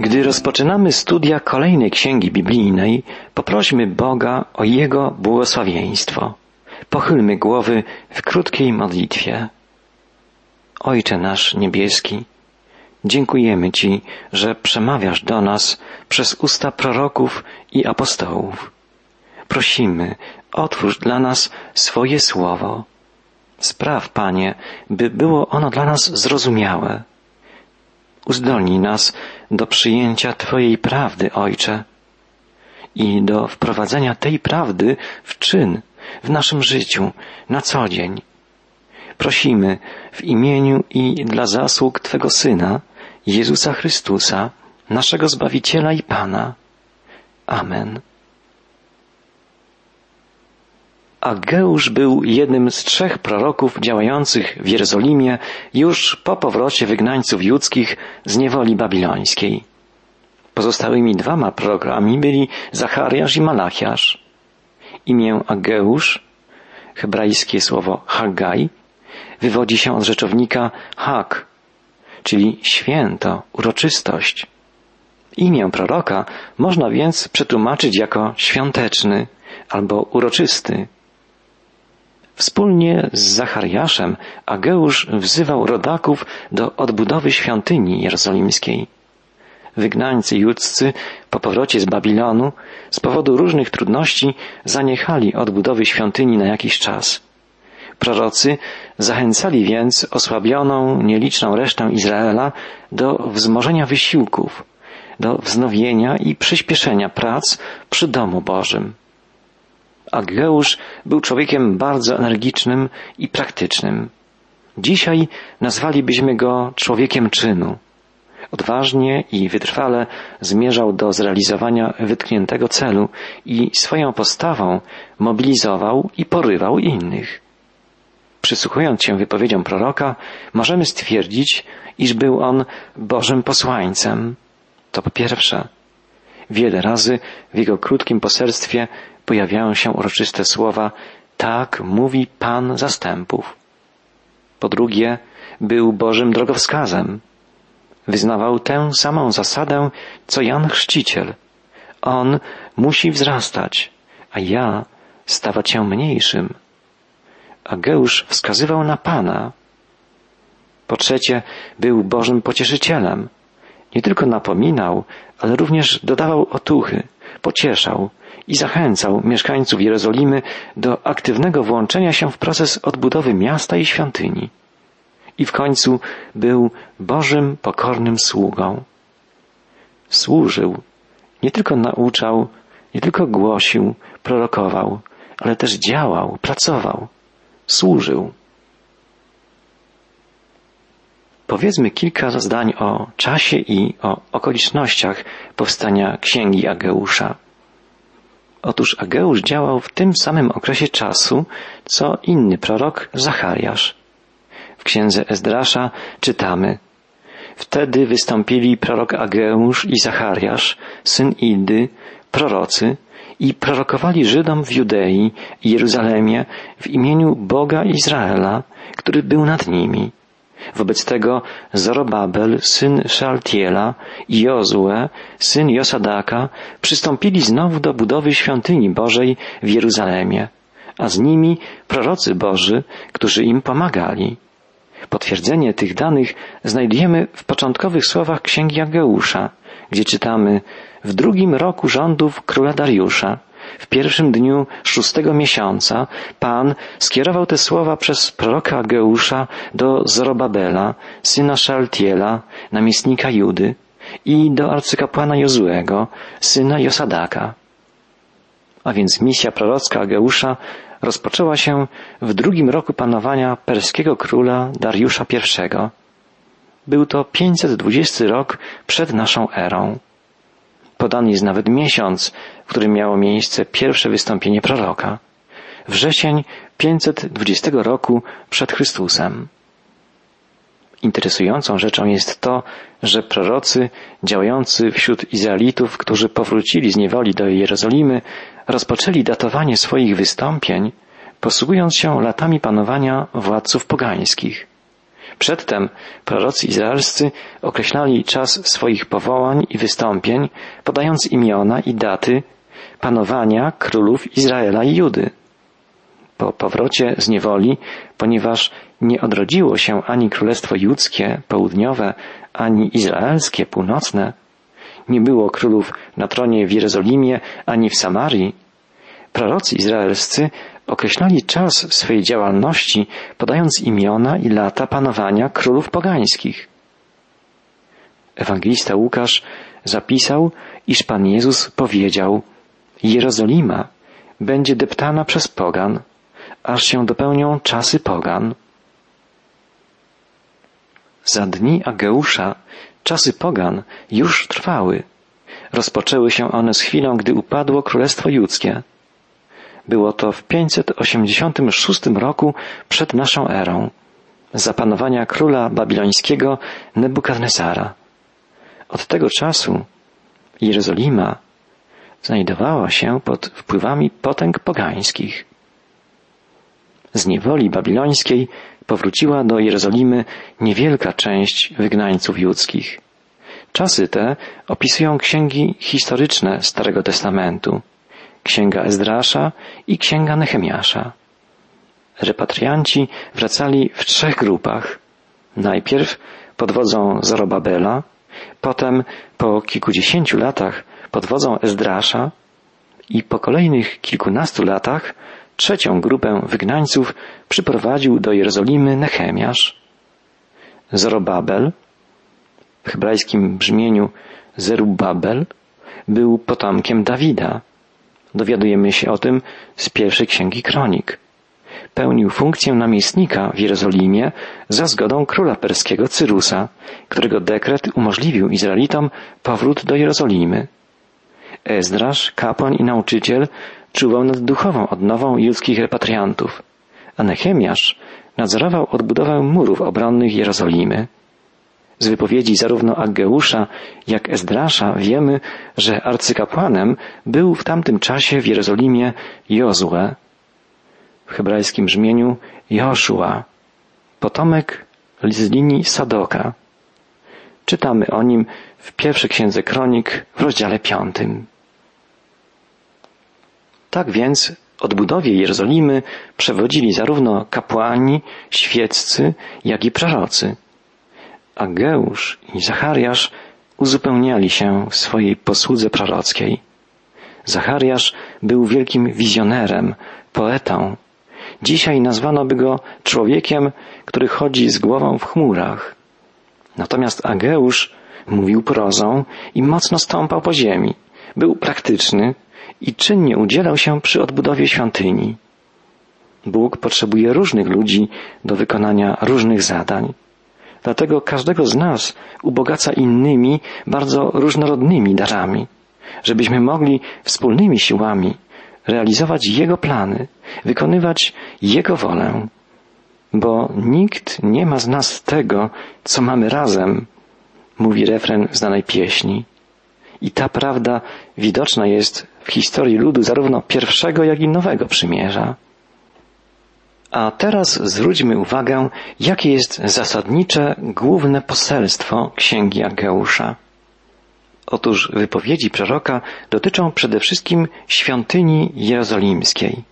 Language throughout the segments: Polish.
Gdy rozpoczynamy studia kolejnej księgi biblijnej, poprośmy Boga o Jego błogosławieństwo. Pochylmy głowy w krótkiej modlitwie. Ojcze nasz niebieski, dziękujemy Ci, że przemawiasz do nas przez usta proroków i apostołów. Prosimy, otwórz dla nas swoje słowo. Spraw, Panie, by było ono dla nas zrozumiałe Uzdolnij nas do przyjęcia Twojej prawdy, Ojcze, i do wprowadzenia tej prawdy w czyn w naszym życiu na co dzień. Prosimy w imieniu i dla zasług Twego Syna, Jezusa Chrystusa, naszego Zbawiciela i Pana. Amen. Ageusz był jednym z trzech proroków działających w Jerozolimie już po powrocie wygnańców judzkich z niewoli babilońskiej. Pozostałymi dwoma prorokami byli Zachariasz i Malachiasz. Imię Ageusz, hebrajskie słowo Haggai, wywodzi się od rzeczownika Hag, czyli święto, uroczystość. Imię proroka można więc przetłumaczyć jako świąteczny albo uroczysty. Wspólnie z Zachariaszem Ageusz wzywał rodaków do odbudowy świątyni jerozolimskiej. Wygnańcy judzcy po powrocie z Babilonu z powodu różnych trudności zaniechali odbudowy świątyni na jakiś czas. Prorocy zachęcali więc osłabioną, nieliczną resztę Izraela do wzmożenia wysiłków, do wznowienia i przyspieszenia prac przy domu Bożym. Ageusz był człowiekiem bardzo energicznym i praktycznym. Dzisiaj nazwalibyśmy go człowiekiem czynu. Odważnie i wytrwale zmierzał do zrealizowania wytkniętego celu i swoją postawą mobilizował i porywał innych. Przysłuchując się wypowiedziom proroka, możemy stwierdzić, iż był on Bożym posłańcem. To po pierwsze. Wiele razy w jego krótkim poselstwie pojawiają się uroczyste słowa tak mówi Pan zastępów. Po drugie, był Bożym drogowskazem. Wyznawał tę samą zasadę, co Jan Chrzciciel. On musi wzrastać, a ja stawać się mniejszym. Ageusz wskazywał na Pana. Po trzecie, był Bożym pocieszycielem. Nie tylko napominał, ale również dodawał otuchy, pocieszał, i zachęcał mieszkańców Jerozolimy do aktywnego włączenia się w proces odbudowy miasta i świątyni. I w końcu był Bożym pokornym sługą. Służył, nie tylko nauczał, nie tylko głosił, prorokował, ale też działał, pracował, służył. Powiedzmy kilka zdań o czasie i o okolicznościach powstania Księgi Ageusza. Otóż Ageusz działał w tym samym okresie czasu, co inny prorok Zachariasz. W księdze Ezdrasza czytamy Wtedy wystąpili prorok Ageusz i Zachariasz, syn Idy, prorocy, i prorokowali Żydom w Judei i Jeruzalemie w imieniu Boga Izraela, który był nad nimi. Wobec tego Zorobabel, syn Szaltiela i Jozue, syn Josadaka, przystąpili znowu do budowy świątyni Bożej w Jeruzalemie, a z nimi prorocy Boży, którzy im pomagali. Potwierdzenie tych danych znajdujemy w początkowych słowach Księgi Ageusza, gdzie czytamy w drugim roku rządów króla Dariusza, w pierwszym dniu szóstego miesiąca Pan skierował te słowa przez proroka Ageusza do Zorobabela, syna Szaltiela, namiestnika Judy i do arcykapłana Jozuego, syna Josadaka. A więc misja prorocka Ageusza rozpoczęła się w drugim roku panowania perskiego króla Dariusza I. Był to 520 rok przed naszą erą. Podany jest nawet miesiąc, którym miało miejsce pierwsze wystąpienie proroka. Wrzesień 520 roku przed Chrystusem. Interesującą rzeczą jest to, że prorocy działający wśród Izraelitów, którzy powrócili z niewoli do Jerozolimy, rozpoczęli datowanie swoich wystąpień, posługując się latami panowania władców pogańskich. Przedtem prorocy izraelscy określali czas swoich powołań i wystąpień, podając imiona i daty panowania królów Izraela i Judy. Po powrocie z niewoli, ponieważ nie odrodziło się ani królestwo judzkie południowe, ani izraelskie północne, nie było królów na tronie w Jerozolimie ani w Samarii, prorocy izraelscy określali czas swojej działalności, podając imiona i lata panowania królów pogańskich. Ewangelista Łukasz zapisał, iż Pan Jezus powiedział, Jerozolima będzie deptana przez pogan, aż się dopełnią czasy pogan. Za dni Ageusza czasy pogan już trwały. Rozpoczęły się one z chwilą, gdy upadło Królestwo Judzkie. Było to w 586 roku przed naszą erą, za panowania króla babilońskiego Nebukadnesara. Od tego czasu Jerozolima znajdowała się pod wpływami potęg pogańskich. Z niewoli babilońskiej powróciła do Jerozolimy niewielka część wygnańców judzkich. Czasy te opisują księgi historyczne Starego Testamentu, księga Ezdrasza i księga Nehemiasza. Repatrianci wracali w trzech grupach. Najpierw pod wodzą Zorobabela, potem po kilkudziesięciu latach pod wodzą Ezdrasza i po kolejnych kilkunastu latach trzecią grupę wygnańców przyprowadził do Jerozolimy Nehemiasz. Zorobabel, w hebrajskim brzmieniu Zerubabel, był potomkiem Dawida. Dowiadujemy się o tym z pierwszej księgi kronik. Pełnił funkcję namiestnika w Jerozolimie za zgodą króla perskiego Cyrusa, którego dekret umożliwił Izraelitom powrót do Jerozolimy. Ezdrasz, kapłan i nauczyciel, czuwał nad duchową odnową judzkich repatriantów, a Nehemiasz nadzorował odbudowę murów obronnych Jerozolimy. Z wypowiedzi zarówno Aggeusza, jak Ezdrasza wiemy, że arcykapłanem był w tamtym czasie w Jerozolimie Jozue, w hebrajskim brzmieniu Joszua, potomek z linii Sadoka. Czytamy o nim w pierwszej księdze kronik w rozdziale piątym. Tak więc odbudowie Jerozolimy przewodzili zarówno kapłani, świeccy, jak i prorocy. Ageusz i Zachariasz uzupełniali się w swojej posłudze prorockiej. Zachariasz był wielkim wizjonerem, poetą. Dzisiaj nazwano by go człowiekiem, który chodzi z głową w chmurach. Natomiast Ageusz mówił prozą i mocno stąpał po ziemi. Był praktyczny, i czynnie udzielał się przy odbudowie świątyni. Bóg potrzebuje różnych ludzi do wykonania różnych zadań. Dlatego każdego z nas ubogaca innymi, bardzo różnorodnymi darami, żebyśmy mogli wspólnymi siłami realizować Jego plany, wykonywać Jego wolę. Bo nikt nie ma z nas tego, co mamy razem, mówi refren znanej pieśni. I ta prawda widoczna jest w historii ludu zarówno pierwszego, jak i nowego przymierza. A teraz zwróćmy uwagę, jakie jest zasadnicze, główne poselstwo Księgi Ageusza. Otóż wypowiedzi proroka dotyczą przede wszystkim świątyni jerozolimskiej.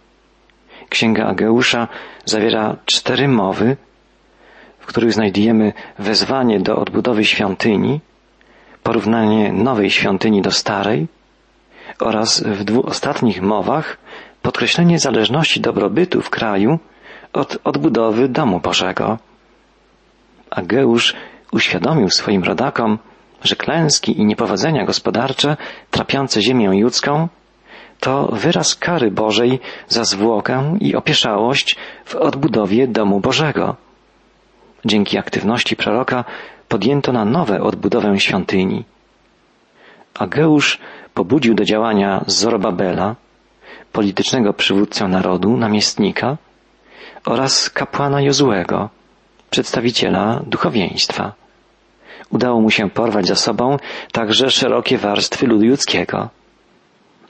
Księga Ageusza zawiera cztery mowy, w których znajdujemy wezwanie do odbudowy świątyni, porównanie nowej świątyni do starej oraz w dwóch ostatnich mowach podkreślenie zależności dobrobytu w kraju od odbudowy domu Bożego. Ageusz uświadomił swoim rodakom, że klęski i niepowodzenia gospodarcze trapiące ziemię ludzką to wyraz kary Bożej za zwłokę i opieszałość w odbudowie domu Bożego. Dzięki aktywności proroka podjęto na nowe odbudowę świątyni. Ageusz pobudził do działania Zorobabela, politycznego przywódcę narodu, namiestnika oraz kapłana Jozłego, przedstawiciela duchowieństwa. Udało mu się porwać za sobą także szerokie warstwy ludu ludzkiego.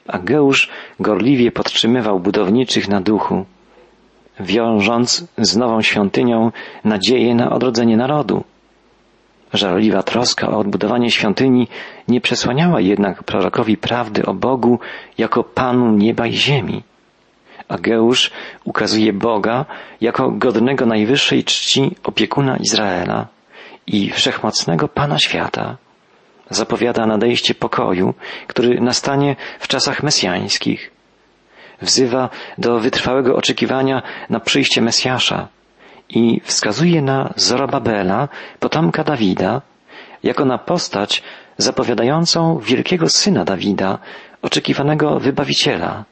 Ageusz gorliwie podtrzymywał budowniczych na duchu. wiążąc z nową świątynią nadzieję na odrodzenie narodu. Żarliwa troska o odbudowanie świątyni nie przesłaniała jednak prorokowi prawdy o Bogu jako Panu nieba i ziemi. Ageusz ukazuje Boga jako godnego najwyższej czci opiekuna Izraela i wszechmocnego Pana świata. Zapowiada nadejście pokoju, który nastanie w czasach mesjańskich. Wzywa do wytrwałego oczekiwania na przyjście Mesjasza i wskazuje na Zorobabela, potomka Dawida, jako na postać zapowiadającą wielkiego syna Dawida, oczekiwanego wybawiciela.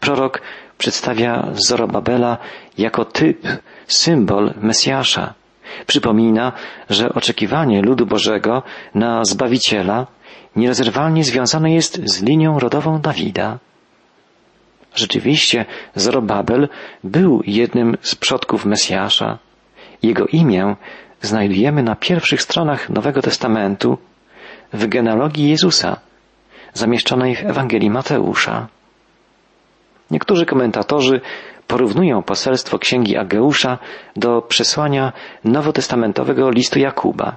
Prorok przedstawia Zorobabela jako typ, symbol Mesjasza. Przypomina, że oczekiwanie ludu Bożego na Zbawiciela nierozerwalnie związane jest z linią rodową Dawida. Rzeczywiście Zorobabel był jednym z przodków Mesjasza. Jego imię znajdujemy na pierwszych stronach Nowego Testamentu w genealogii Jezusa, zamieszczonej w Ewangelii Mateusza. Niektórzy komentatorzy porównują poselstwo księgi Ageusza do przesłania nowotestamentowego listu Jakuba.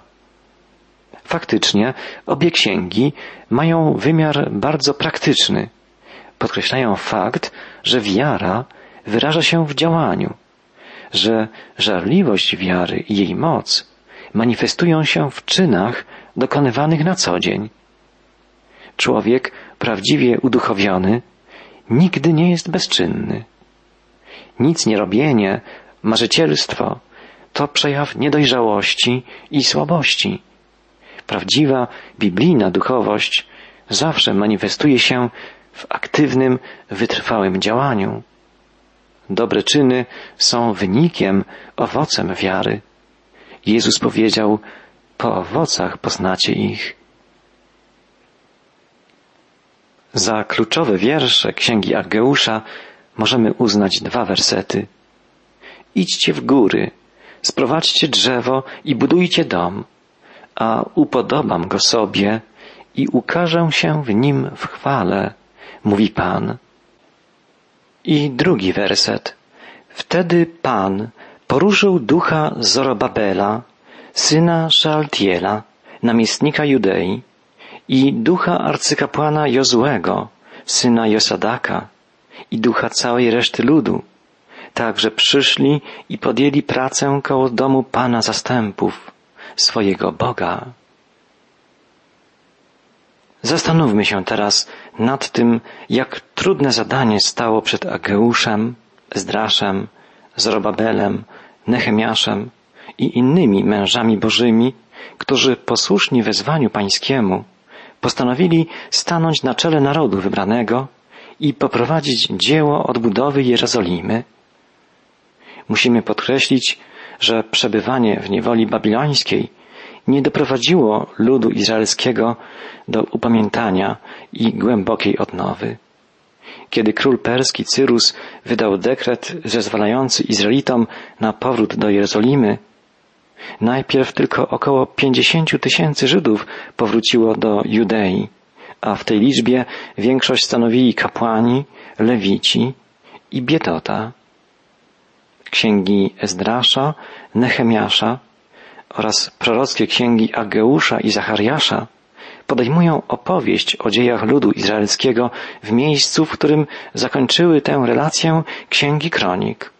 Faktycznie obie księgi mają wymiar bardzo praktyczny. Podkreślają fakt, że wiara wyraża się w działaniu, że żarliwość wiary i jej moc manifestują się w czynach dokonywanych na co dzień. Człowiek prawdziwie uduchowiony nigdy nie jest bezczynny. Nic nie robienie, marzycielstwo to przejaw niedojrzałości i słabości. Prawdziwa biblijna duchowość zawsze manifestuje się w aktywnym, wytrwałym działaniu. Dobre czyny są wynikiem, owocem wiary. Jezus powiedział, po owocach poznacie ich. Za kluczowe wiersze księgi Ageusza możemy uznać dwa wersety. Idźcie w góry, sprowadźcie drzewo i budujcie dom, a upodobam go sobie i ukażę się w nim w chwale, mówi Pan. I drugi werset. Wtedy Pan poruszył ducha Zorobabela, syna Szaltiela, namiestnika Judei, i ducha arcykapłana Jozłego, syna Josadaka, i ducha całej reszty ludu, tak że przyszli i podjęli pracę koło domu Pana zastępów, swojego Boga. Zastanówmy się teraz nad tym, jak trudne zadanie stało przed Ageuszem, Zdraszem, Zorobabelem, Nehemiaszem i innymi mężami bożymi, którzy posłuszni wezwaniu pańskiemu postanowili stanąć na czele narodu wybranego i poprowadzić dzieło odbudowy Jerozolimy. Musimy podkreślić, że przebywanie w niewoli babilońskiej nie doprowadziło ludu izraelskiego do upamiętania i głębokiej odnowy. Kiedy król perski Cyrus wydał dekret zezwalający Izraelitom na powrót do Jerozolimy, najpierw tylko około pięćdziesięciu tysięcy Żydów powróciło do Judei, a w tej liczbie większość stanowili kapłani, lewici i biedota. Księgi Ezdrasza, Nehemiasza oraz prorockie księgi Ageusza i Zachariasza podejmują opowieść o dziejach ludu izraelskiego w miejscu, w którym zakończyły tę relację księgi kronik.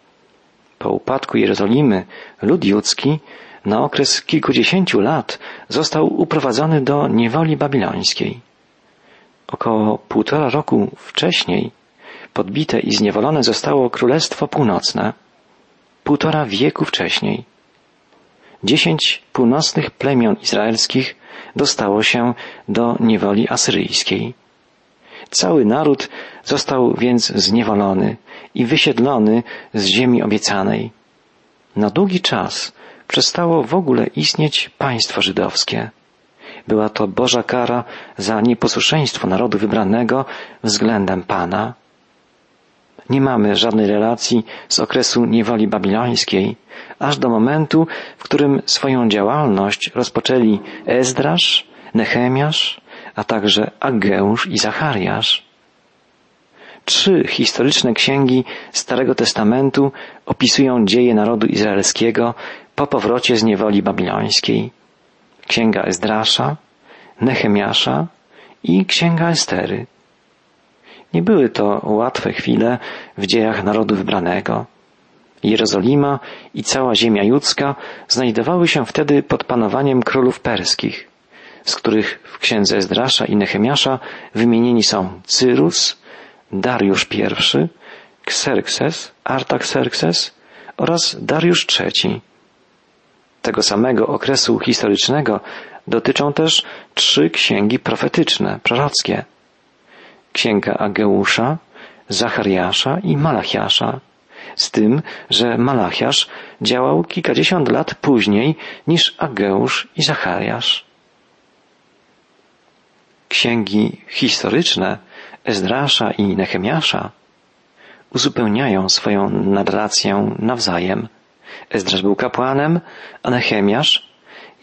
Po upadku Jerozolimy lud judzki na okres kilkudziesięciu lat został uprowadzony do niewoli babilońskiej. Około półtora roku wcześniej podbite i zniewolone zostało Królestwo Północne. Półtora wieku wcześniej dziesięć północnych plemion izraelskich dostało się do niewoli asyryjskiej. Cały naród został więc zniewolony i wysiedlony z ziemi obiecanej. Na długi czas przestało w ogóle istnieć państwo żydowskie. Była to Boża kara za nieposłuszeństwo narodu wybranego względem Pana. Nie mamy żadnej relacji z okresu niewoli babilońskiej, aż do momentu, w którym swoją działalność rozpoczęli Ezdrasz, Nehemiasz, a także Ageusz i Zachariasz. trzy historyczne księgi Starego Testamentu opisują dzieje narodu izraelskiego po powrocie z niewoli babilońskiej. Księga Ezdrasza, Nehemiasza i Księga Estery. Nie były to łatwe chwile w dziejach narodu wybranego. Jerozolima i cała ziemia judzka znajdowały się wtedy pod panowaniem królów perskich, z których w księdze Ezdrasza i Nehemiasza wymienieni są Cyrus, Dariusz I, Xerxes, Artaxerxes oraz Dariusz III. Tego samego okresu historycznego dotyczą też trzy księgi profetyczne, prorockie. Księga Ageusza, Zachariasza i Malachiasza, z tym, że Malachiasz działał kilkadziesiąt lat później niż Ageusz i Zachariasz. Księgi historyczne Ezdrasza i Nehemiasza uzupełniają swoją narrację nawzajem. Ezdrasz był kapłanem, a Nehemiasz,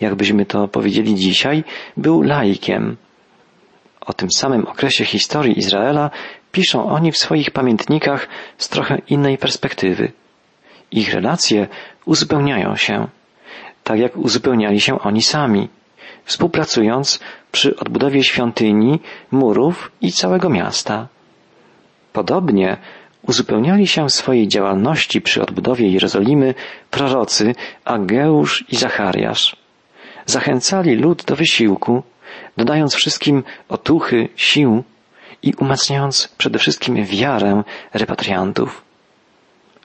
jakbyśmy to powiedzieli dzisiaj, był laikiem. O tym samym okresie historii Izraela piszą oni w swoich pamiętnikach z trochę innej perspektywy. Ich relacje uzupełniają się, tak jak uzupełniali się oni sami, współpracując przy odbudowie świątyni, murów i całego miasta. Podobnie uzupełniali się swojej działalności przy odbudowie Jerozolimy prorocy Ageusz i Zachariasz. Zachęcali lud do wysiłku, dodając wszystkim otuchy, sił i umacniając przede wszystkim wiarę repatriantów.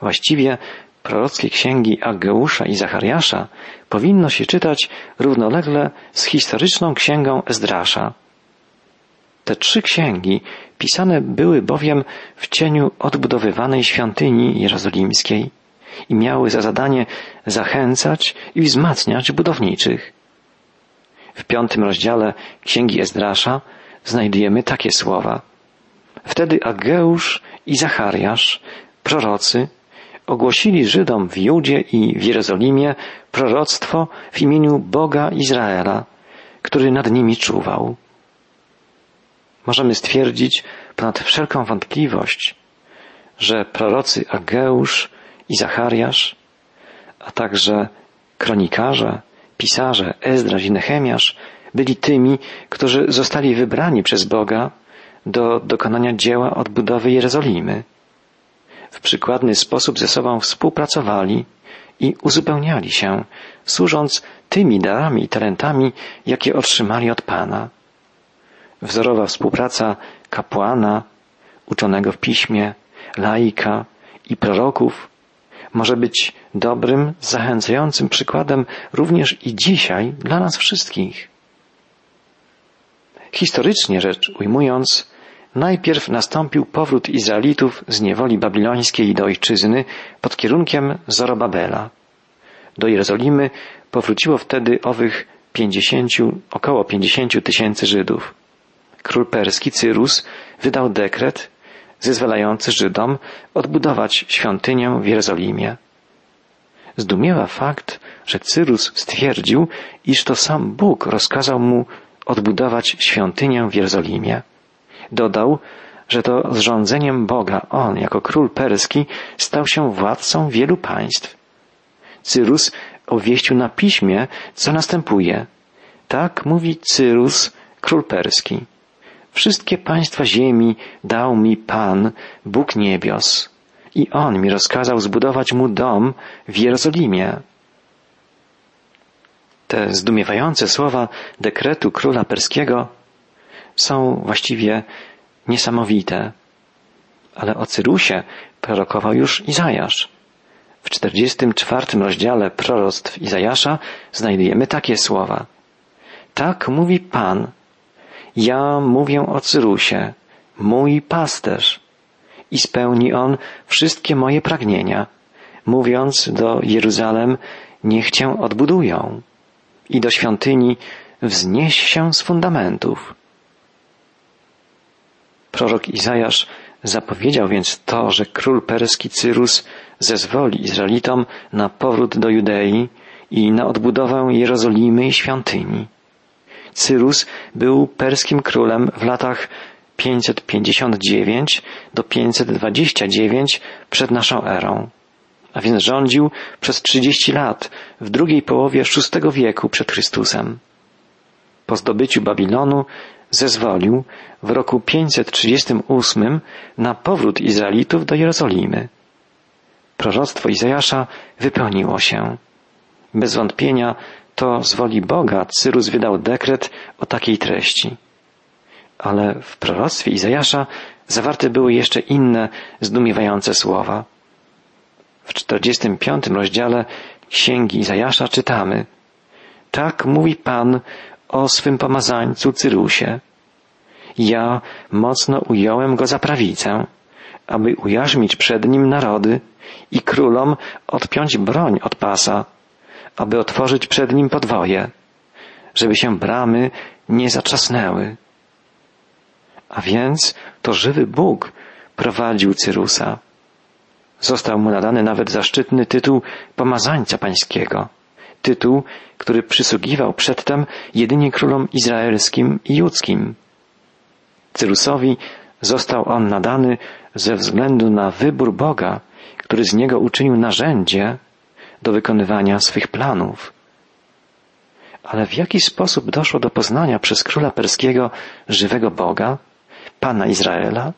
Właściwie prorockie księgi Ageusza i Zachariasza powinno się czytać równolegle z historyczną księgą Ezdrasza. Te trzy księgi pisane były bowiem w cieniu odbudowywanej świątyni jerozolimskiej i miały za zadanie zachęcać i wzmacniać budowniczych. W piątym rozdziale księgi Ezdrasza znajdujemy takie słowa. Wtedy Ageusz i Zachariasz, prorocy, ogłosili Żydom w Judzie i w Jerozolimie proroctwo w imieniu Boga Izraela, który nad nimi czuwał. Możemy stwierdzić ponad wszelką wątpliwość, że prorocy Ageusz i Zachariasz, a także kronikarze, pisarze Ezdraż i Nehemiasz byli tymi, którzy zostali wybrani przez Boga do dokonania dzieła odbudowy Jerozolimy. W przykładny sposób ze sobą współpracowali i uzupełniali się, służąc tymi darami i talentami, jakie otrzymali od Pana. Wzorowa współpraca kapłana, uczonego w piśmie, laika i proroków może być dobrym, zachęcającym przykładem również i dzisiaj dla nas wszystkich. Historycznie rzecz ujmując, najpierw nastąpił powrót Izraelitów z niewoli babilońskiej do ojczyzny pod kierunkiem Zorobabela. Do Jerozolimy powróciło wtedy owych pięćdziesięciu, około pięćdziesięciu tysięcy Żydów. Król perski Cyrus wydał dekret zezwalający Żydom odbudować świątynię w Jerozolimie. Zdumiewa fakt, że Cyrus stwierdził, iż to sam Bóg rozkazał mu odbudować świątynię w Jerozolimie. Dodał, że to zrządzeniem Boga on, jako król perski, stał się władcą wielu państw. Cyrus obwieścił na piśmie, co następuje. Tak mówi Cyrus, król perski. Wszystkie państwa ziemi dał mi Pan, Bóg niebios, i On mi rozkazał zbudować mu dom w Jerozolimie. Te zdumiewające słowa dekretu króla perskiego są właściwie niesamowite. Ale o Cyrusie prorokował już Izajasz. W 44 rozdziale proroctw Izajasza znajdujemy takie słowa. Tak mówi Pan, ja mówię o Cyrusie, mój pasterz, i spełni on wszystkie moje pragnienia, mówiąc do Jeruzalem, niech cię odbudują i do świątyni wznieś się z fundamentów. Prorok Izajasz zapowiedział więc to, że król perski Cyrus zezwoli Izraelitom na powrót do Judei i na odbudowę Jerozolimy i świątyni. Cyrus był perskim królem w latach 559 do 529 przed naszą erą. A więc rządził przez 30 lat w drugiej połowie VI wieku przed Chrystusem. Po zdobyciu Babilonu zezwolił w roku 538 na powrót Izraelitów do Jerozolimy. Proroctwo Izajasza wypełniło się. Bez wątpienia to z woli Boga Cyrus wydał dekret o takiej treści. Ale w proroctwie Izajasza zawarte były jeszcze inne zdumiewające słowa. W 45 rozdziale Księgi Izajasza czytamy Tak mówi Pan o swym pomazańcu Cyrusie. Ja mocno ująłem go za prawicę, aby ujarzmić przed nim narody i królom odpiąć broń od pasa, aby otworzyć przed nim podwoje, żeby się bramy nie zatrzasnęły. A więc to żywy Bóg prowadził Cyrusa. Został mu nadany nawet zaszczytny tytuł pomazańca pańskiego, tytuł, który przysługiwał przedtem jedynie królom izraelskim i judzkim. Cyrusowi został on nadany ze względu na wybór Boga, który z niego uczynił narzędzie do wykonywania swych planów. Ale w jaki sposób doszło do poznania przez króla perskiego żywego Boga, Pana Izraela?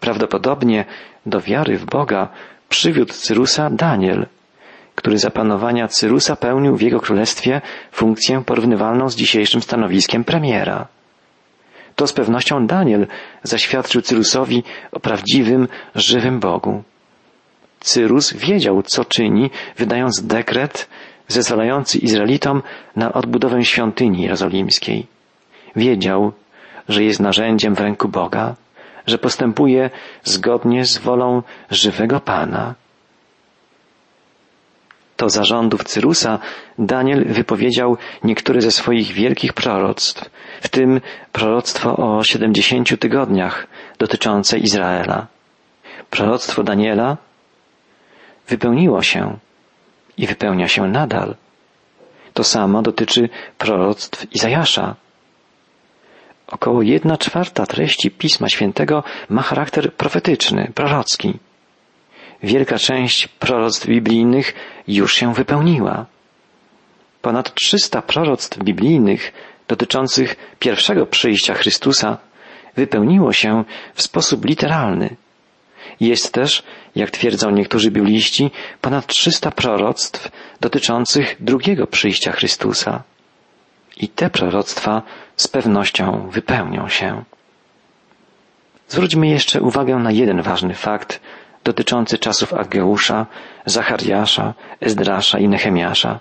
Prawdopodobnie do wiary w Boga przywiódł Cyrusa Daniel, który za panowania Cyrusa pełnił w jego królestwie funkcję porównywalną z dzisiejszym stanowiskiem premiera. To z pewnością Daniel zaświadczył Cyrusowi o prawdziwym, żywym Bogu. Cyrus wiedział, co czyni, wydając dekret zezwalający Izraelitom na odbudowę świątyni jerozolimskiej. Wiedział, że jest narzędziem w ręku Boga, że postępuje zgodnie z wolą żywego Pana. To zarządów Cyrusa Daniel wypowiedział niektóre ze swoich wielkich proroctw, w tym proroctwo o siedemdziesięciu tygodniach dotyczące Izraela. Proroctwo Daniela wypełniło się i wypełnia się nadal. To samo dotyczy proroctw Izajasza. Około jedna czwarta treści Pisma Świętego ma charakter profetyczny, prorocki. Wielka część proroctw biblijnych już się wypełniła. Ponad 300 proroctw biblijnych dotyczących pierwszego przyjścia Chrystusa wypełniło się w sposób literalny. Jest też, jak twierdzą niektórzy bibliści, ponad 300 proroctw dotyczących drugiego przyjścia Chrystusa. I te proroctwa z pewnością wypełnią się. Zwróćmy jeszcze uwagę na jeden ważny fakt dotyczący czasów Ageusza, Zachariasza, Ezdrasza i Nehemiasza.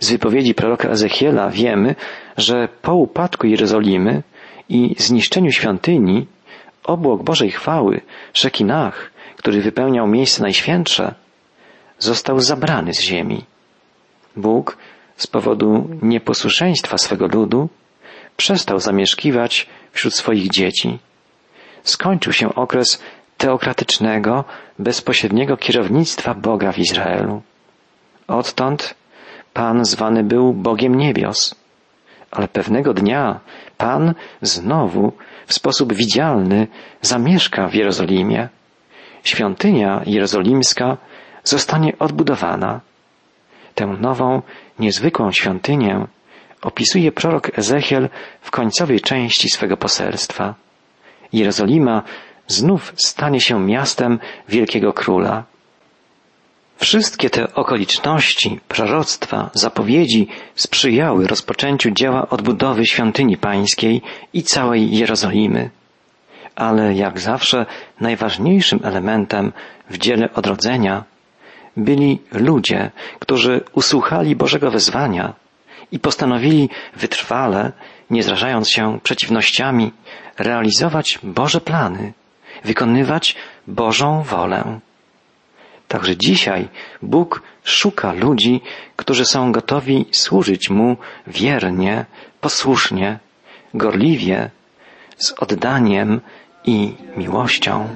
Z wypowiedzi proroka Ezechiela wiemy, że po upadku Jerozolimy i zniszczeniu świątyni obłok Bożej chwały, Szekinach, który wypełniał miejsce najświętsze, został zabrany z ziemi. Bóg z powodu nieposłuszeństwa swego ludu przestał zamieszkiwać wśród swoich dzieci. Skończył się okres teokratycznego, bezpośredniego kierownictwa Boga w Izraelu. Odtąd Pan zwany był Bogiem niebios. Ale pewnego dnia Pan znowu w sposób widzialny zamieszka w Jerozolimie. Świątynia jerozolimska zostanie odbudowana. Tę nową, niezwykłą świątynię opisuje prorok Ezechiel w końcowej części swego poselstwa. Jerozolima znów stanie się miastem wielkiego króla. Wszystkie te okoliczności, proroctwa, zapowiedzi sprzyjały rozpoczęciu dzieła odbudowy świątyni pańskiej i całej Jerozolimy. Ale jak zawsze najważniejszym elementem w dziele odrodzenia byli ludzie, którzy usłuchali Bożego wezwania i postanowili wytrwale, nie zrażając się przeciwnościami, realizować Boże plany, wykonywać Bożą wolę. Także dzisiaj Bóg szuka ludzi, którzy są gotowi służyć Mu wiernie, posłusznie, gorliwie, z oddaniem i miłością.